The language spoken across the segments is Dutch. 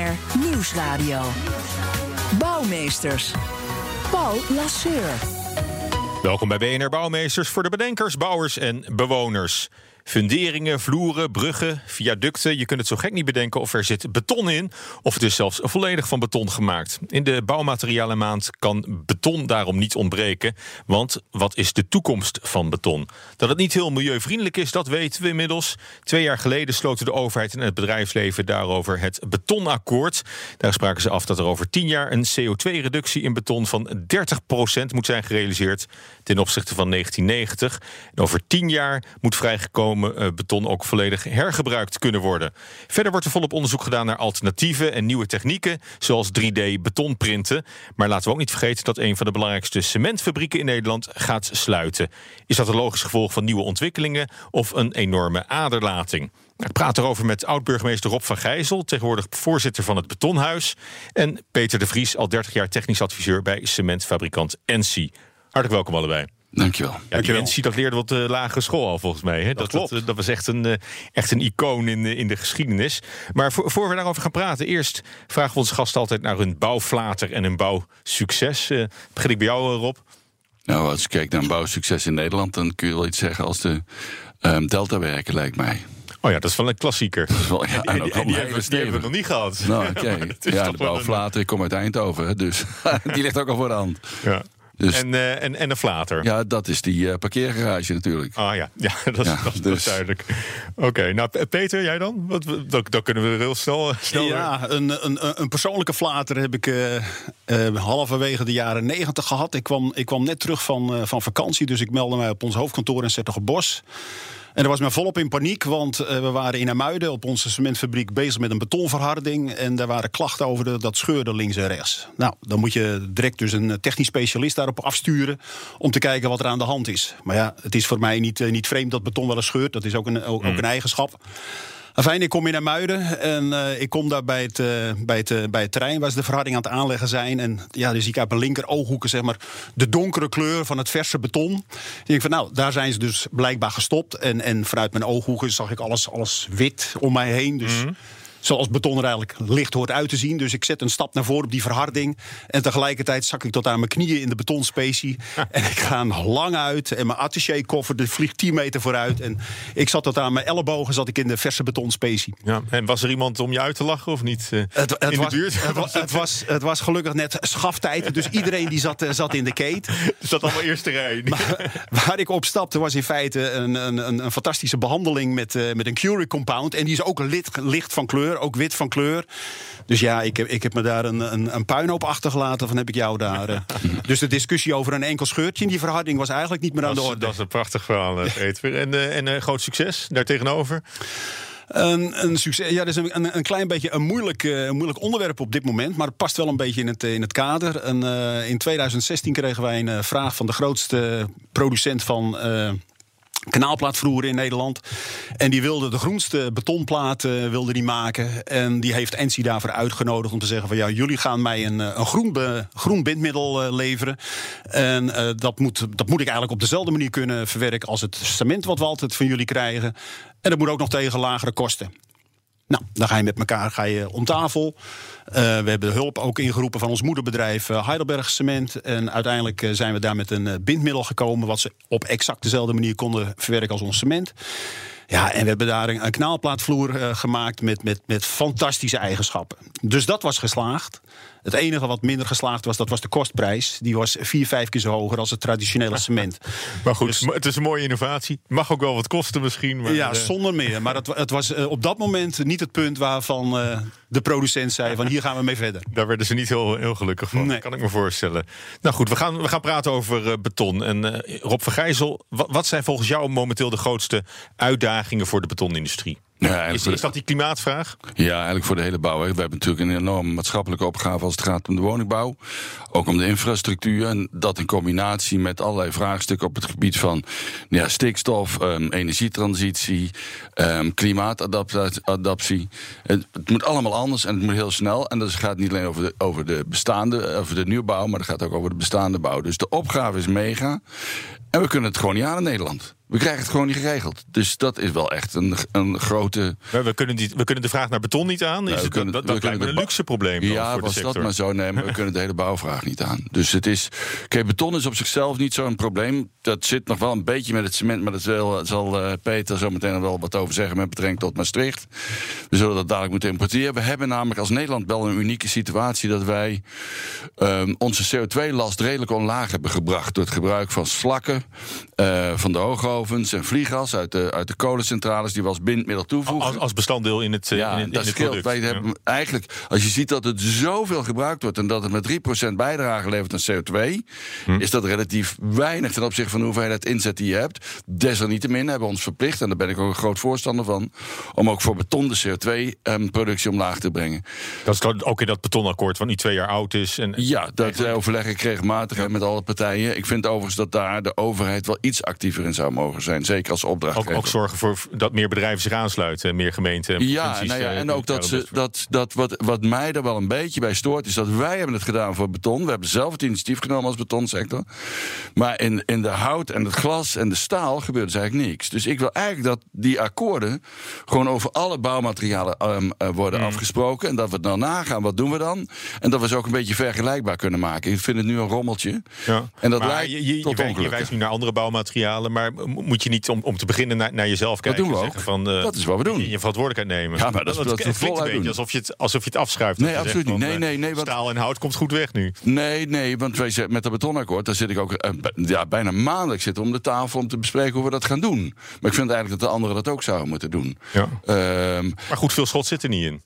BNR Nieuwsradio. Bouwmeesters. Paul Lasseur. Welkom bij BNR Bouwmeesters voor de bedenkers, bouwers en bewoners. Funderingen, vloeren, bruggen, viaducten. Je kunt het zo gek niet bedenken of er zit beton in. Of het is zelfs volledig van beton gemaakt. In de bouwmaterialenmaand kan beton daarom niet ontbreken. Want wat is de toekomst van beton? Dat het niet heel milieuvriendelijk is, dat weten we inmiddels. Twee jaar geleden sloten de overheid en het bedrijfsleven daarover het betonakkoord. Daar spraken ze af dat er over tien jaar een CO2-reductie in beton van 30% moet zijn gerealiseerd ten opzichte van 1990. En over tien jaar moet vrijgekomen uh, beton ook volledig hergebruikt kunnen worden. Verder wordt er volop onderzoek gedaan naar alternatieven en nieuwe technieken, zoals 3D-betonprinten. Maar laten we ook niet vergeten dat een van de belangrijkste cementfabrieken in Nederland gaat sluiten. Is dat een logisch gevolg van nieuwe ontwikkelingen of een enorme aderlating? Ik praat erover met oud-burgemeester Rob van Gijzel, tegenwoordig voorzitter van het Betonhuis. En Peter de Vries, al 30 jaar technisch adviseur bij cementfabrikant Ensi. Hartelijk welkom allebei. Dankjewel. Ja, Dankjewel. die dat leerde op de lagere school al volgens mij. Hè? Dat, dat, dat, dat, was echt een, eh, echt een icoon in, in de geschiedenis. Maar voor, voor we daarover gaan praten, eerst vragen we onze gasten altijd naar hun bouwflater en hun bouwsucces. Uh, begin ik bij jou, Rob. Nou, als je kijkt naar een bouwsucces in Nederland, dan kun je wel iets zeggen als de um, Deltawerken, lijkt mij. Oh ja, dat is wel een klassieker. Dat is wel, ja, en, die, en die, hebben, die hebben we nog niet gehad. Nou, oké. Okay. ja, de bouwflater, ik kom uit Eindhoven, dus die ligt ook al voor de hand. Ja. Dus, en, uh, en, en een flater. Ja, dat is die uh, parkeergarage natuurlijk. Ah ja, ja dat, is, ja, dat, dus. duidelijk. Oké, okay, nou Peter, jij dan? Wat, dat, dat kunnen we heel snel, snel Ja, een, een, een persoonlijke flater heb ik uh, halverwege de jaren negentig gehad. Ik kwam, ik kwam net terug van, van vakantie, dus ik meldde mij op ons hoofdkantoor in Bos. En dat was me volop in paniek, want uh, we waren in Amuiden op onze cementfabriek bezig met een betonverharding. En daar waren klachten over de, dat scheurde links en rechts. Nou, dan moet je direct dus een technisch specialist daarop afsturen om te kijken wat er aan de hand is. Maar ja, het is voor mij niet, uh, niet vreemd dat beton wel eens scheurt. Dat is ook een, ook, ook een eigenschap. Enfin, ik kom in naar Muiden en uh, ik kom daar bij het, uh, bij, het, uh, bij het terrein waar ze de verharding aan het aanleggen zijn. En ja, dus ik heb mijn linker ooghoeken zeg maar de donkere kleur van het verse beton. Ik denk van nou, daar zijn ze dus blijkbaar gestopt. En, en vanuit mijn ooghoeken zag ik alles, alles wit om mij heen. Dus. -hmm zoals beton er eigenlijk licht hoort uit te zien. Dus ik zet een stap naar voren op die verharding. En tegelijkertijd zak ik tot aan mijn knieën in de betonspecie. en ik ga lang uit. En mijn attaché-koffer vliegt 10 meter vooruit. En ik zat tot aan mijn ellebogen zat ik in de verse betonspecie. Ja, en was er iemand om je uit te lachen of niet? Uh, het, het, was, het, was, het, was, het was gelukkig net schaftijd. Dus iedereen die zat, uh, zat in de keet. Zat allemaal eerste rij. Maar, waar ik op stapte was in feite een, een, een, een fantastische behandeling met, uh, met een Curie compound. En die is ook licht, licht van kleur ook wit van kleur. Dus ja, ik heb, ik heb me daar een, een, een puinhoop achtergelaten van heb ik jou daar. Uh. dus de discussie over een enkel scheurtje in die verhouding was eigenlijk niet meer aan de orde. Dat is een prachtig verhaal, Peter. En, uh, en uh, groot succes daartegenover? Een, een, succes, ja, dat is een, een klein beetje een moeilijk, een moeilijk onderwerp op dit moment. Maar het past wel een beetje in het, in het kader. En, in 2016 kregen wij een vraag van de grootste producent van kanaalplaatvloer in Nederland. En die wilde de groenste betonplaten uh, wilde die maken. En die heeft Ensi daarvoor uitgenodigd om te zeggen van ja, jullie gaan mij een, een groen, groen bindmiddel uh, leveren. En dat, moet, dat moet ik eigenlijk op dezelfde manier kunnen verwerken als het cement wat we altijd van jullie krijgen. En dat moet ook nog tegen lagere kosten. Nou, dan ga je met elkaar ga je om tafel. Uh, we hebben hulp ook ingeroepen van ons moederbedrijf uh, Heidelberg Cement. En uiteindelijk uh, zijn we daar met een bindmiddel gekomen... wat ze op exact dezelfde manier konden verwerken als ons cement. Ja, en we hebben daar een, een knaalplaatvloer gemaakt met, met, met fantastische eigenschappen. Dus dat was geslaagd. Het enige wat minder geslaagd was, dat was de kostprijs. Die was vier, vijf keer zo hoger als het traditionele cement. maar goed, dus, het is een mooie innovatie. Mag ook wel wat kosten misschien. Maar, ja, zonder meer. Maar het, het was op dat moment niet het punt waarvan de producent zei van hier gaan we mee verder. Daar werden ze niet heel, heel gelukkig van, nee. kan ik me voorstellen. Nou goed, we gaan, we gaan praten over uh, beton. En uh, Rob Vergijzel, wat, wat zijn volgens jou momenteel de grootste uitdagingen voor de betonindustrie? Ja, Is, dat die klimaatvraag? Ja, eigenlijk voor de hele bouw. hè. We hebben natuurlijk een enorme maatschappelijke opgave als het gaat om de woningbouw. Ook om de infrastructuur. En dat in combinatie met allerlei vraagstukken op het gebied van ja, stikstof, ehm, energietransitie, ehm, klimaatadaptie. Het, het moet allemaal anders en het moet heel snel. En dat gaat niet alleen over de, over de bestaande, over de nieuwbouw, maar dat gaat ook over de bestaande bouw. Dus de opgave is mega. En we kunnen het gewoon niet aan in Nederland. We krijgen het gewoon niet geregeld. Dus dat is wel echt een, een grote Maar we kunnen, die, we kunnen de vraag naar beton niet aan. Is we het, kunnen- dat we dat lijkt me de een luxe probleem Ja, voor de was dat sector. maar zo. Nee, maar we kunnen de hele bouwvraag niet aan. Dus het is. Kijk, beton is op zichzelf niet zo'n probleem. Dat zit nog wel een beetje met het cement. Maar dat zal, zal eh, Peter zo meteen nog wel wat over zeggen met betrekking tot Maastricht. We zullen dat dadelijk moeten importeren. We hebben namelijk als Nederland wel een unieke situatie dat wij ehm, onze CO2-last redelijk omlaag hebben gebracht. Door het gebruik van slakken, eh, van de en vlieggas uit de, uit de kolencentrales die we als bindmiddel toevoegen. Als, als bestanddeel in het, eh, Ja, in, dat het scheelt. product. Wij Ja. hebben eigenlijk, als je ziet dat het zoveel gebruikt wordt en dat het met 3% bijdrage levert aan CO2, Hm. is dat relatief weinig ten opzichte van de hoeveelheid inzet die je hebt. Desalniettemin hebben we ons verplicht, en daar ben ik ook een groot voorstander van, om ook voor beton de CO2-productie omlaag te brengen. Dat is ook in dat betonakkoord, wat nu twee jaar oud is. En, Ja, dat eh, overleg ik regelmatig met alle partijen. Ik vind overigens dat daar de overheid wel iets actiever in zou mogen zijn. Zeker als ook, opdrachtgever. ook zorgen voor dat meer bedrijven zich aansluiten, meer gemeenten. en Ja, nou ja, eh, en ook dat, ze, dat, dat wat, wat mij er wel een beetje bij stoort, is dat wij hebben het gedaan voor beton. We hebben zelf het initiatief genomen als betonsector. Maar in, in de hout en het glas en de staal gebeurt dus eigenlijk niks. Dus ik wil eigenlijk dat die akkoorden gewoon over alle bouwmaterialen ehm, eh, worden Mm. afgesproken. En dat we dan nagaan, wat doen we dan? En dat we ze ook een beetje vergelijkbaar kunnen maken. Ik vind het nu een rommeltje. Ja. En dat Maar leidt je, je, je, tot je wijst nu naar andere bouwmaterialen, maar moet je niet om, om te beginnen naar, naar jezelf kijken? doen we ook. Van, eh, Dat is wat we doen. Je, je verantwoordelijkheid nemen. Ja, maar dat dat we het klinkt een beetje doen. alsof je, het, alsof je het afschuift. Nee, Dat absoluut niet. Nee, eh, nee, nee, want- Staal en hout komt goed weg nu. Nee, nee, want wij met dat betonakkoord, daar zit ik ook eh, ja, bijna maandelijks zitten om de tafel om te bespreken hoe we dat gaan doen. Maar ik vind eigenlijk dat de anderen dat ook zouden moeten doen. Ja. Ehm, Maar goed, veel schot zit er niet in.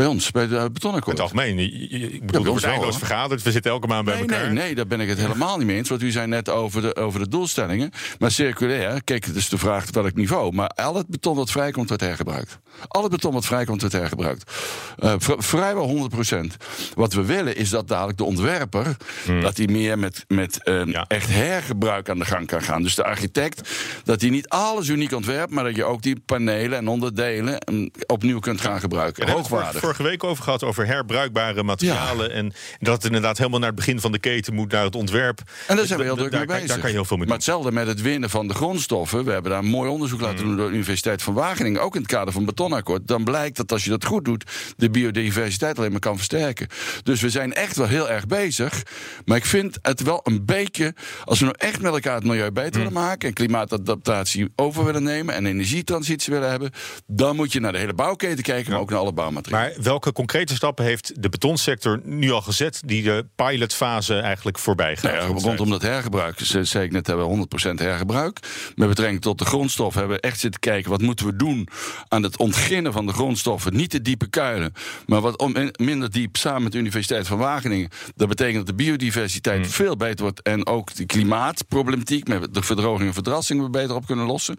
Bij ons, bij de In betonakkoord. het algemeen. Ik bedoel, wel, eindeloos hoor. vergaderd. We zitten elke maand bij Nee, elkaar. nee, nee, daar ben ik het helemaal niet mee eens. Want u zei net over de, over de doelstellingen. Maar circulair, kijk, het is de vraag tot welk niveau. Maar al het beton wat vrijkomt, wordt hergebruikt. Al het beton wat vrijkomt, wordt hergebruikt. Eh, vri- vrijwel 100% Wat we willen is dat dadelijk de ontwerper... dat hij meer met, met eh, Ja. echt hergebruik aan de gang kan gaan. Dus de architect, dat hij niet alles uniek ontwerpt... maar dat je ook die panelen en onderdelen eh, opnieuw kunt gaan gebruiken. We Hoogwaardig. Vorige week over gehad, over herbruikbare materialen. En dat het inderdaad helemaal naar het begin van de keten moet, naar het ontwerp. En daar zijn we heel druk mee bezig. Daar kan je heel veel mee maar hetzelfde met het winnen van de grondstoffen. We hebben daar een mooi onderzoek laten Mm. doen door de Universiteit van Wageningen. Ook in het kader van het betonakkoord. Dan blijkt dat als je dat goed doet, de biodiversiteit alleen maar kan versterken. Dus we zijn echt wel heel erg bezig. Maar ik vind het wel een beetje. Als we nou echt met elkaar het milieu beter Mm. willen maken. en klimaatadaptatie over willen nemen. en energietransitie willen hebben. dan moet je naar de hele bouwketen kijken. maar ook naar alle bouwmaterialen. Welke concrete stappen heeft de betonsector nu al gezet die de pilotfase eigenlijk voorbij gaat? Nou ja, rondom dat hergebruik, ze- zei ik net, hebben we 100% hergebruik. Met betrekking tot de grondstof hebben we echt zitten kijken... wat moeten we doen aan het ontginnen van de grondstoffen. Niet de diepe kuilen, maar wat om- minder diep... samen met de Universiteit van Wageningen. Dat betekent dat de biodiversiteit veel beter wordt... en ook de klimaatproblematiek met de verdroging en verdrassing... we beter op kunnen lossen.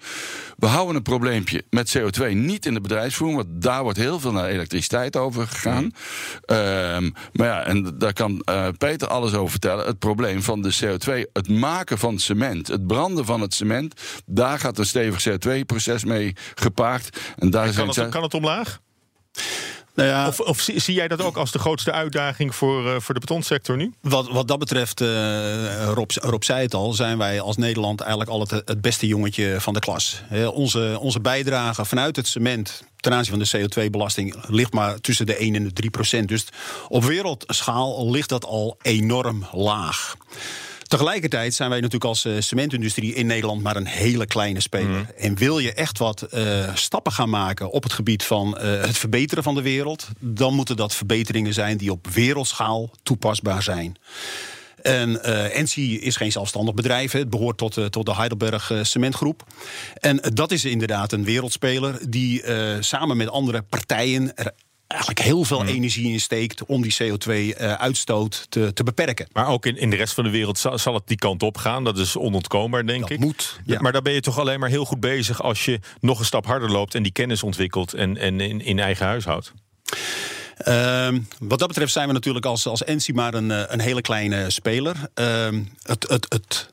We houden een probleempje met CO2 niet in de bedrijfsvoering... want daar wordt heel veel naar elektriciteit over gegaan. Ehm, maar ja, en daar kan eh, Peter alles over vertellen. Het probleem van de CO2, het maken van cement, het branden van het cement... daar gaat een stevig CO2-proces mee gepaard. En daar Kan zijn het, kan het omlaag? Nou ja, Of, of zie, zie jij dat ook als de grootste uitdaging voor, eh, voor de betonsector nu? Wat, wat dat betreft, eh, Rob, Rob zei het al, zijn wij als Nederland eigenlijk altijd het beste jongetje van de klas. Hè, onze, onze bijdrage vanuit het cement ten aanzien van de CO2-belasting ligt maar tussen de 1 en de 3 procent. Dus op wereldschaal ligt dat al enorm laag. Tegelijkertijd zijn wij natuurlijk als eh, cementindustrie in Nederland maar een hele kleine speler. En wil je echt wat eh, stappen gaan maken op het gebied van eh, het verbeteren van de wereld, dan moeten dat verbeteringen zijn die op wereldschaal toepasbaar zijn. En eh NC is geen zelfstandig bedrijf. hè. Het behoort tot, eh, tot de Heidelberg eh, Cementgroep. En eh, dat is inderdaad een wereldspeler die eh, samen met andere partijen er eigenlijk heel veel energie in steekt om die CO2-uitstoot te, te beperken. Maar ook in, in de rest van de wereld zal, zal het die kant op gaan. Dat is onontkoombaar, denk Dat ik. moet, ja. Maar daar ben je toch alleen maar heel goed bezig als je nog een stap harder loopt en die kennis ontwikkelt en, en in, in eigen huis houdt. Ehm, wat dat betreft zijn we natuurlijk als, als Ensi maar een, eh, een hele kleine speler. Ehm, het, het, het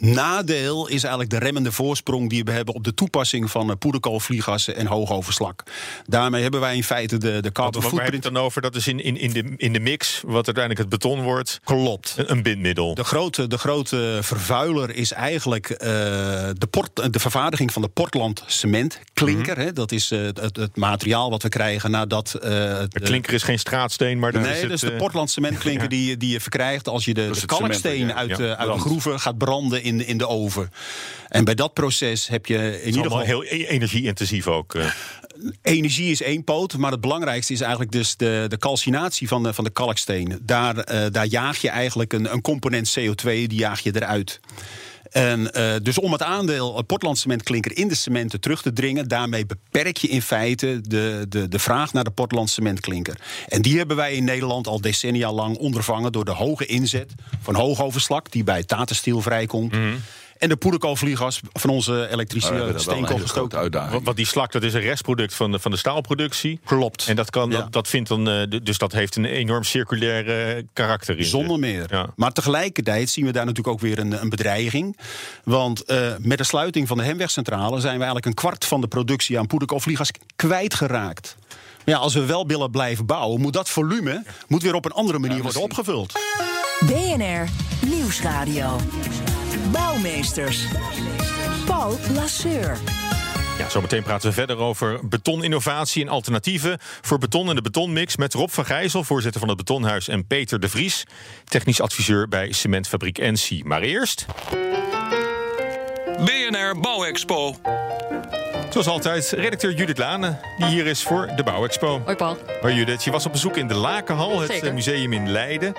nadeel is eigenlijk de remmende voorsprong die we hebben op de toepassing van uh, poederkoolvlieggassen en hoogoverslag. Daarmee hebben wij in feite de, de carbon het footprint. dan over? Dat is in, in, in, de, in de mix, wat uiteindelijk het beton wordt, Klopt. een, een bindmiddel. De grote, de grote vervuiler is eigenlijk eh, de, port, de vervaardiging van de Portland cementklinker. Mhm. hè. Dat is eh, het, het materiaal wat we krijgen nadat. eh, De klinker is geen straatsteen, maar dat Nee, is het, is de eh, Portland cementklinker die, je- die je verkrijgt als je de, kalksteen cement, ja. uit, Ja, uit de groeven gaat branden in, de- in de oven. En bij dat proces heb je in Het is ieder geval. heel e- energie-intensief ook. eh. Energie is één poot, maar het belangrijkste is eigenlijk dus de, de calcinatie van de, van de kalksteen. Daar, eh, daar jaag je eigenlijk een, een component CO2, die jaag je eruit. En, eh, dus om het aandeel Portland cementklinker in de cementen terug te dringen, daarmee beperk je in feite de, de, de vraag naar de Portland cementklinker. En die hebben wij in Nederland al decennia lang ondervangen door de hoge inzet van hoogoverslag, die bij Tata Steel vrijkomt. En de poederkoolvlieggas van onze elektrische Oh, steenkoolgestoken. uitdaging. Want, die slak, dat is een restproduct van de, van de staalproductie. Klopt. En dat, kan, Ja. dat, dat vindt dan, eh, dus dat heeft een enorm circulair eh, karakter in. Zonder meer. Ja. Maar tegelijkertijd zien we daar natuurlijk ook weer een, een bedreiging. Want eh, met de sluiting van de Hemwegcentrale zijn we eigenlijk een kwart van de productie aan poederkoolvlieggas kwijtgeraakt. Maar ja, als we wel willen blijven bouwen, moet dat volume moet weer op een andere manier worden opgevuld. BNR Nieuwsradio. Bouwmeesters. Paul Lasseur. Ja, zometeen praten we verder over betoninnovatie en alternatieven voor beton en de betonmix met Rob van Gijzel, voorzitter van het Betonhuis, en Peter de Vries, technisch adviseur bij cementfabriek NC. Maar eerst, BNR Bouwexpo. Zoals altijd, redacteur Judith Lane, die hier is voor de Bouwexpo. Hoi Paul. Hoi Judith, je was op bezoek in de Lakenhal, het Zeker. eh, museum in Leiden.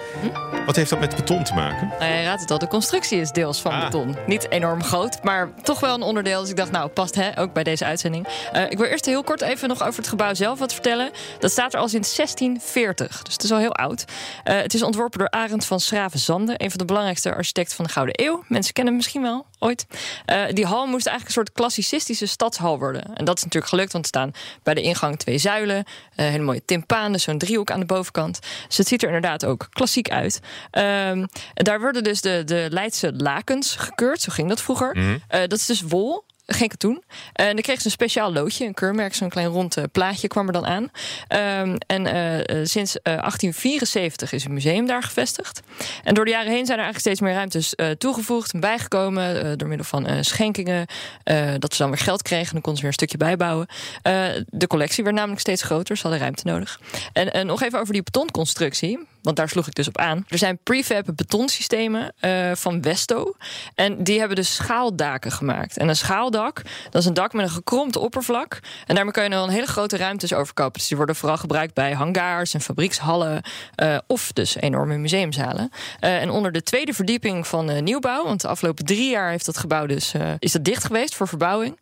Wat heeft dat met beton te maken? Nou, je raadt het al, de constructie is deels van Ah. beton. Niet enorm groot, maar toch wel een onderdeel. Dus ik dacht, nou, past hè, ook bij deze uitzending. Eh, ik wil eerst heel kort even nog over het gebouw zelf wat vertellen. Dat staat er al sinds 1640, dus het is al heel oud. Eh, het is ontworpen door Arend van Schraven-Zande... een van de belangrijkste architecten van de Gouden Eeuw. Mensen kennen hem misschien wel, ooit. Eh, die hal moest eigenlijk een soort klassicistische stadshal worden. En dat is natuurlijk gelukt, want er staan bij de ingang twee zuilen... eh, hele mooie timpanen, zo'n driehoek aan de bovenkant. Dus het ziet er inderdaad ook klassiek uit. Ehm, daar worden dus de, de Leidse lakens gekeurd, zo ging dat vroeger. Eh, dat is dus wol. Geen katoen. En dan kreeg ze een speciaal loodje, een keurmerk, zo'n klein rond eh, plaatje kwam er dan aan. Ehm, en eh, eh, sinds eh, 1874 is het museum daar gevestigd. En door de jaren heen zijn er eigenlijk steeds meer ruimtes eh, toegevoegd en bijgekomen. eh, door middel van eh, schenkingen. eh, dat ze dan weer geld kregen en dan konden ze weer een stukje bijbouwen. Eh, de collectie werd namelijk steeds groter, ze hadden ruimte nodig. En nog even over die betonconstructie. Want daar sloeg ik dus op aan. Er zijn prefab betonsystemen eh, van Westo. En die hebben dus schaaldaken gemaakt. En een schaaldak, dat is een dak met een gekromd oppervlak. En daarmee kun je dan hele grote ruimtes overkopen. Dus die worden vooral gebruikt bij hangars en fabriekshallen. eh, of dus enorme museumzalen. Eh, en onder de tweede verdieping van nieuwbouw... want de afgelopen drie jaar heeft dat gebouw dus, is dat dicht geweest voor verbouwing.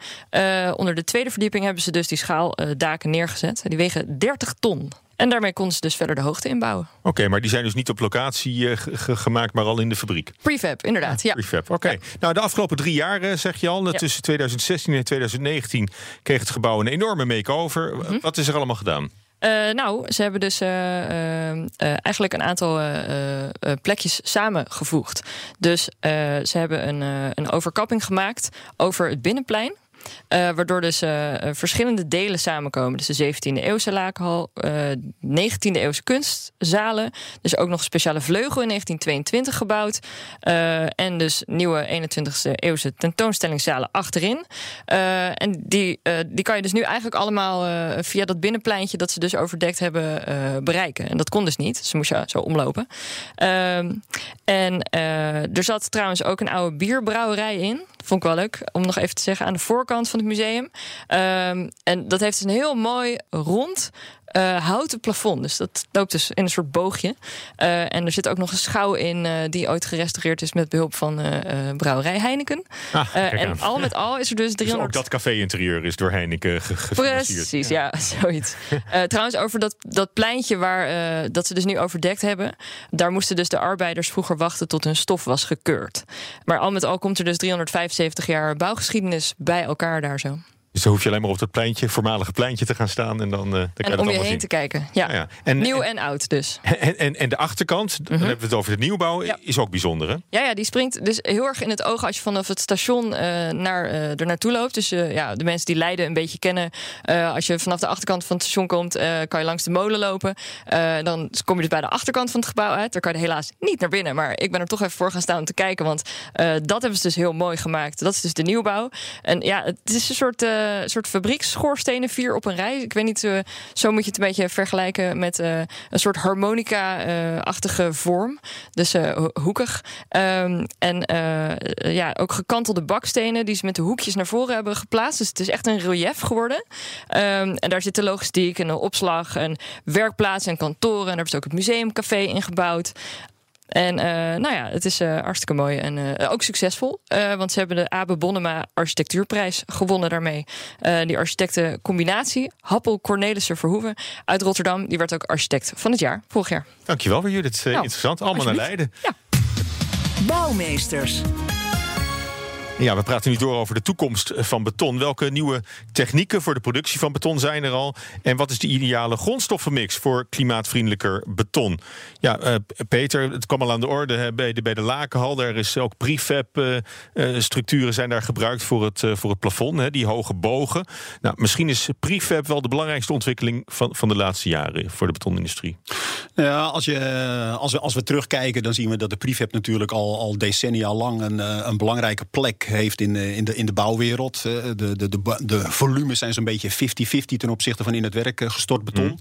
Onder de tweede verdieping hebben ze dus die schaaldaken neergezet. Die wegen 30 ton. En daarmee konden ze dus verder de hoogte inbouwen. Oké, maar die zijn dus niet op locatie eh, ge- ge- gemaakt, maar al in de fabriek. Prefab, inderdaad. Ja. Prefab, oké. Nou, de afgelopen drie jaar, eh, zeg je al, tussen 2016 en 2019 kreeg het gebouw een enorme make-over. Mhm. Wat is er allemaal gedaan? Eh, nou, ze hebben dus eigenlijk een aantal plekjes samengevoegd. Dus ze hebben een, een overkapping gemaakt over het binnenplein. Eh, waardoor dus eh, eh, verschillende delen samenkomen. Dus de 17e eeuwse lakenhal, eh 19e eeuwse kunstzalen. Dus ook nog een speciale vleugel in 1922 gebouwd. En dus nieuwe 21e eeuwse tentoonstellingszalen achterin. En die, die kan je dus nu eigenlijk allemaal via dat binnenpleintje... dat ze dus overdekt hebben, bereiken. En dat kon dus niet. Ze moest je zo omlopen. Ehm, en er zat trouwens ook een oude bierbrouwerij in. Vond ik wel leuk om nog even te zeggen aan de voorkant van het museum. Ehm, en dat heeft een heel mooi rond eh, houten plafond. Dus dat loopt dus in een soort boogje. Eh, en er zit ook nog een schouw in eh, die ooit gerestaureerd is met behulp van brouwerij Heineken. Ah, en al met al is er dus Dus 300... ook dat café-interieur is door Heineken ge- gefinancierd. Precies, ja, zoiets. Eh, trouwens, over dat, dat pleintje waar dat ze dus nu overdekt hebben, daar moesten dus de arbeiders vroeger wachten tot hun stof was gekeurd. Maar al met al komt er dus 375 jaar bouwgeschiedenis bij elkaar daar zo. Dus dan hoef je alleen maar op dat pleintje, voormalige pleintje te gaan staan. En dan, eh, dan kan je om je heen zien. te kijken. Ja. Ja, ja. En- Nieuw en- en oud dus. En, en, en de achterkant, dan hebben we het over de nieuwbouw, Ja. is ook bijzonder. Hè? Ja, ja, die springt dus heel erg in het oog als je vanaf het station eh, naar, eh er naartoe loopt. Dus ja, de mensen die Leiden een beetje kennen. als je vanaf de achterkant van het station komt, kan je langs de molen lopen. Dan kom je dus bij de achterkant van het gebouw uit. Daar kan je helaas niet naar binnen. Maar ik ben er toch even voor gaan staan om te kijken. Want dat hebben ze dus heel mooi gemaakt. Dat is dus de nieuwbouw. En ja, het is een soort, eh soort fabriekschoorstenen, vier op een rij. Ik weet niet, eh, zo moet je het een beetje vergelijken met eh, een soort harmonica-achtige vorm. Dus ho- hoekig. Ehm, en ja, ook gekantelde bakstenen die ze met de hoekjes naar voren hebben geplaatst. Dus het is echt een relief geworden. Ehm, en daar zit de logistiek en de opslag en werkplaatsen en kantoren. En daar ze ook het museumcafé ingebouwd. En eh, nou ja, het is eh, hartstikke mooi en eh, ook succesvol. Eh, want ze hebben de Abe Bonnema Architectuurprijs gewonnen daarmee. Eh, die architectencombinatie, Happel Cornelissen Verhoeven uit Rotterdam... die werd ook architect van het jaar, vorig jaar. Dankjewel weer, Judith. Eh, Nou, Interessant. Allemaal naar Leiden. Ja. Bouwmeesters. Ja, we praten nu door over de toekomst van beton. Welke nieuwe technieken voor de productie van beton zijn er al? En wat is de ideale grondstoffenmix voor klimaatvriendelijker beton? Ja, eh, Peter, het kwam al aan de orde hè, bij, de, bij de Lakenhal. Daar is ook prefab-structuren zijn daar gebruikt voor het, eh, voor het plafond. Hè, die hoge bogen. Nou, misschien is prefab wel de belangrijkste ontwikkeling van, van de laatste jaren voor de betonindustrie. Ja, als, je, eh, als, we, als we terugkijken, dan zien we dat de prefab natuurlijk al, al decennia lang een, eh, een belangrijke plek heeft in, eh, in, de, in de bouwwereld. Eh, De, de, de, de volumes zijn zo'n beetje 50-50 ten opzichte van in het werk eh, gestort beton.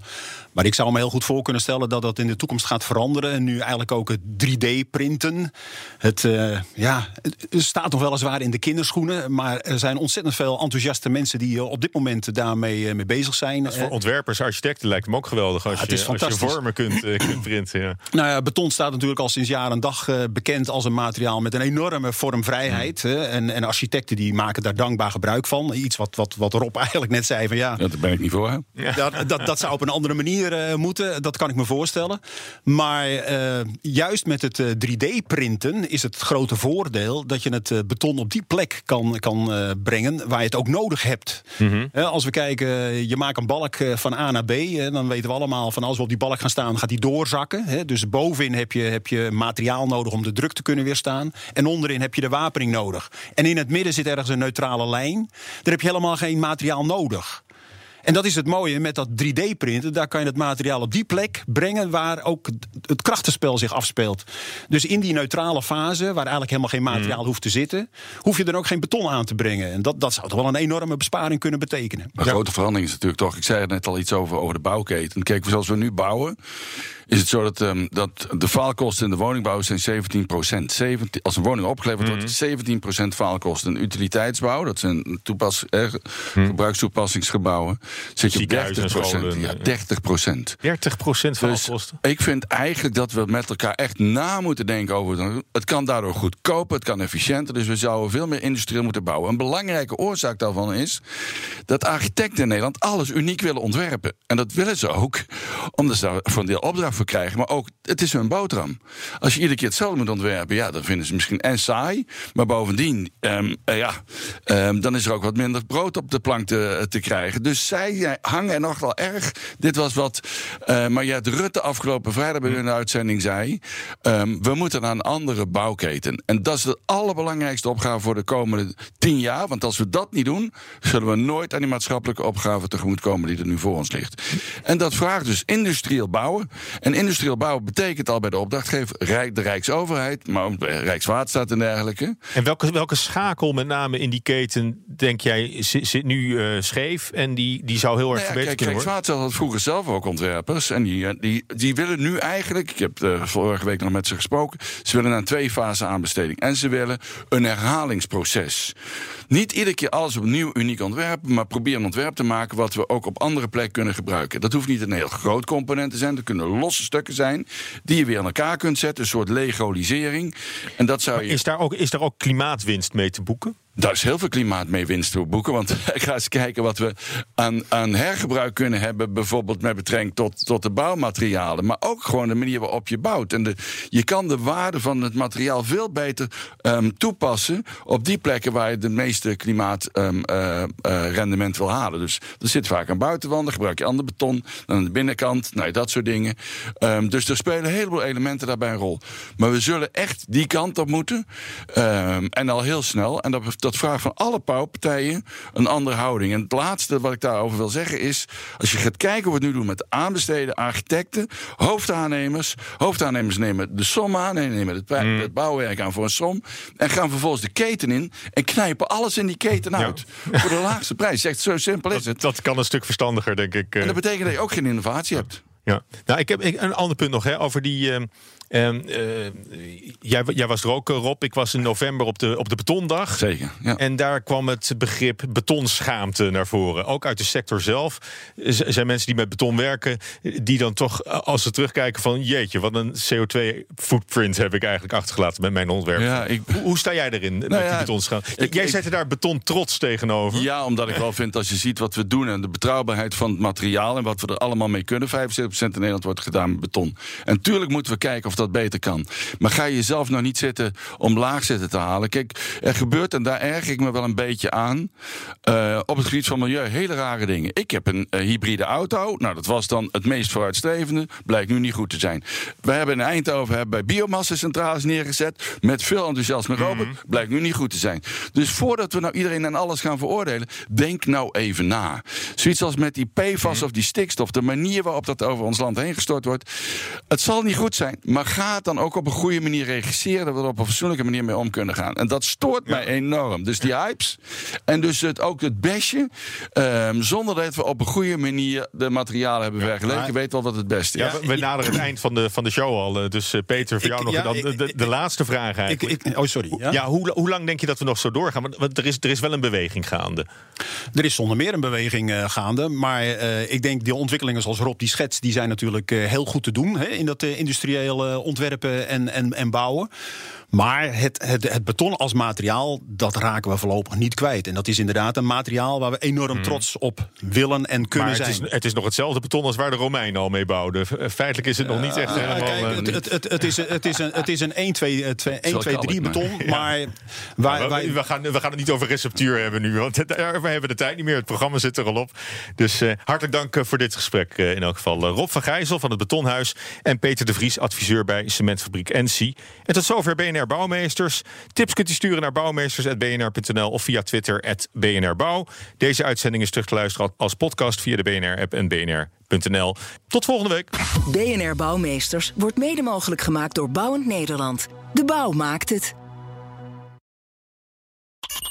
Maar ik zou me heel goed voor kunnen stellen dat dat in de toekomst gaat veranderen. En nu eigenlijk ook het 3D-printen. Het, ja, het staat nog weliswaar in de kinderschoenen. Maar er zijn ontzettend veel enthousiaste mensen die op dit moment daarmee mee bezig zijn. Dat voor ontwerpers, architecten lijkt me ook geweldig als, Ja, je, als je vormen kunt, kunt printen. Ja. Nou ja, beton staat natuurlijk al sinds jaar en dag bekend als een materiaal met een enorme vormvrijheid. hè. En, en architecten die maken daar dankbaar gebruik van. Iets wat, wat, wat Rob eigenlijk net zei van ja. Daar ben ik niet voor. Hè? Dat, dat, dat zou op een andere manier eh, moeten, dat kan ik me voorstellen. Maar eh, juist met het 3D-printen is het grote voordeel dat je het eh, beton op die plek kan, kan eh, brengen waar je het ook nodig hebt. Hè, als we kijken, je maakt een balk eh, van A naar B, hè, dan weten we allemaal van als we op die balk gaan staan, gaat die doorzakken. Hè. Dus bovenin heb je, heb je materiaal nodig om de druk te kunnen weerstaan. En onderin heb je de wapening nodig. En in het midden zit ergens een neutrale lijn. Daar heb je helemaal geen materiaal nodig. En dat is het mooie met dat 3D-printen. Daar kan je het materiaal op die plek brengen waar ook het- krachtenspel zich afspeelt. Dus in die neutrale fase, waar eigenlijk helemaal geen materiaal hoeft te zitten, hoef je er ook geen beton aan te brengen. En dat, dat zou toch wel een enorme besparing kunnen betekenen. Maar grote verandering is natuurlijk toch, ik zei er net al iets over, over de bouwketen. Kijk, zoals we nu bouwen, is het zo dat, ehm, dat de faalkosten in de woningbouw zijn 17 procent. Als een woning opgeleverd wordt, is 17 procent faalkosten. Een utiliteitsbouw, dat zijn toepas, eh, gebruikstoepassingsgebouwen, zit je op Ziekenhuizen 30 en scholen, procent. Ja, eh. 30 procent. 30 procent van Dus alle kosten. ik vind eigenlijk dat we met elkaar echt na moeten denken over. Het kan daardoor goedkoper, het kan efficiënter. Dus we zouden veel meer industrieel moeten bouwen. Een belangrijke oorzaak daarvan is dat architecten in Nederland alles uniek willen ontwerpen. En dat willen ze ook, omdat ze daar voor een deel opdracht voor krijgen. Maar ook, het is hun boterham. Als je iedere keer hetzelfde moet ontwerpen, ja, dan vinden ze misschien en saai. Maar bovendien, ehm, eh, ja, ehm, dan is er ook wat minder brood op de plank te, te krijgen. Dus zij eh, hangen er nogal erg. Dit was wat Mariette Rutte afgelopen vrijdag bij hun uitzending zei. Ehm, we moeten een andere bouwketen. En dat is de allerbelangrijkste opgave voor de komende tien jaar. Want als we dat niet doen, zullen we nooit aan die maatschappelijke opgave tegemoet komen die er nu voor ons ligt. En dat vraagt dus industrieel bouwen. En industrieel bouwen betekent al bij de opdrachtgever Rijk, de Rijksoverheid, maar ook Rijkswaterstaat en dergelijke. En welke, welke schakel met name in die keten, denk jij, zi- zit nu eh, scheef en die, die zou heel erg Nou ja, verbeterd kijk, kunnen worden. Had vroeger zelf ook ontwerpers. En die, eh, die, die willen nu eigenlijk, ik heb eh, vorige week nog met ze gesproken. Ze willen een twee-fase aanbesteding. En ze willen een herhalingsproces. Niet iedere keer alles opnieuw uniek ontwerpen. Maar probeer een ontwerp te maken wat we ook op andere plekken kunnen gebruiken. Dat hoeft niet een heel groot component te zijn. Dat kunnen losse stukken zijn. Die je weer aan elkaar kunt zetten. Een soort legolisering. En dat zou je. Is daar, ook, is daar ook klimaatwinst mee te boeken? Daar is heel veel klimaat mee winst te boeken. Want ga eens kijken wat we aan, aan hergebruik kunnen hebben. Bijvoorbeeld met betrekking tot, tot de bouwmaterialen. Maar ook gewoon de manier waarop je bouwt. En de, je kan de waarde van het materiaal veel beter ehm, toepassen. op die plekken waar je de meeste klimaatrendement wil halen. Dus er zit vaak aan buitenwanden. Gebruik je ander beton dan aan de binnenkant. Nou, dat soort dingen. Ehm, dus er spelen een heleboel elementen daarbij een rol. Maar we zullen echt die kant op moeten. Ehm, en al heel snel. En dat, dat vraagt van alle bouwpartijen een andere houding. En het laatste wat ik daarover wil zeggen is... als je gaat kijken hoe we het nu doen met aanbesteden, architecten... hoofdaannemers. Hoofdaannemers nemen de som aan. en nemen het, Mm. het bouwwerk aan voor een som. En gaan vervolgens de keten in. En knijpen alles in die keten uit. Voor de laagste prijs. Echt zo simpel is Dat, het. dat kan een stuk verstandiger, denk ik. eh. En dat betekent dat je ook geen innovatie hebt. Ja, nou, ik heb een ander punt nog hè, over die. ehm, ehm, eh, jij, jij was er ook, eh, Rob. Ik was in november op de, op de betondag. Zeker, ja. En daar kwam het begrip betonschaamte naar voren. Ook uit de sector zelf. Zijn mensen die met beton werken, die dan toch, eh, als ze terugkijken, van jeetje, wat een CO2-footprint heb ik eigenlijk achtergelaten met mijn ontwerp. Ja, ik- hoe, hoe sta jij erin met Nou die ja, betonschaamte? ik- jij zette daar beton trots tegenover. Ja, omdat ik wel vind als je ziet wat we doen en de betrouwbaarheid van het materiaal en wat we er allemaal mee kunnen. 75% in Nederland wordt gedaan met beton. En tuurlijk moeten we kijken of dat beter kan. Maar ga je jezelf nou niet zitten om laag zitten te halen. Kijk, er gebeurt, en daar erg ik me wel een beetje aan, eh, op het gebied van milieu hele rare dingen. Ik heb een eh, hybride auto. Nou, dat was dan het meest vooruitstrevende. Blijkt nu niet goed te zijn. We hebben in Eindhoven hebben bij biomassa-centrales neergezet. Met veel enthousiasme Robert. Blijkt nu niet goed te zijn. Dus voordat we nou iedereen en alles gaan veroordelen, denk nou even na. Zoiets als met die PFAS of die stikstof, de manier waarop dat over ons land heen gestort wordt. Het zal niet goed zijn, maar ga het dan ook op een goede manier regisseren, dat we er op een fatsoenlijke manier mee om kunnen gaan. En dat stoort mij enorm. Dus die hypes en dus het, ook het besje, ehm, zonder dat we op een goede manier de materialen hebben vergeleken, maar- weet wel wat het beste is. Ja, we, we naderen het eind van de, van de show al. eh, Dus eh, Peter, voor Ik- jou nog dan de, ik- de, de ik- laatste vraag eigenlijk. ik, oh, sorry. Ja? ja, hoe, hoe lang denk je dat we nog zo doorgaan? Want, er, is, er is wel een beweging gaande. Er is zonder meer een beweging eh, gaande. Maar eh, ik denk die ontwikkelingen zoals Rob die schetst... die zijn natuurlijk eh, heel goed te doen hè, in dat eh, eh, ontwerpen en, en, en bouwen. Maar het, het, het beton als materiaal, dat raken we voorlopig niet kwijt. En dat is inderdaad een materiaal waar we enorm trots op willen en kunnen. Maar het zijn. is, het is nog hetzelfde beton als waar de Romeinen al mee bouwden. Eh, Feitelijk is het nog niet echt helemaal... kijk, eh, het, het, het, is, het is een, het is een 1, 2, eh, 2, 1, wel 2 3 kalk, maar- beton. Maar wij, Maar wij, we, gaan, we gaan het niet over receptuur hebben nu, want eh, we hebben de tijd niet meer. Het programma zit er al op. Dus eh, hartelijk dank eh, voor dit gesprek eh, in elk geval. Eh, Rob van Gijzel van het Betonhuis en Peter de Vries, adviseur bij cementfabriek NC. En tot zover BNR Bouwmeesters. Tips kunt u sturen naar bouwmeesters.bnr.nl of via Twitter @bnrbouw. Deze uitzending is terug te luisteren als podcast via de BNR-app en bnr.nl. Tot volgende week. BNR Bouwmeesters wordt mede mogelijk gemaakt door Bouwend Nederland. De bouw maakt het.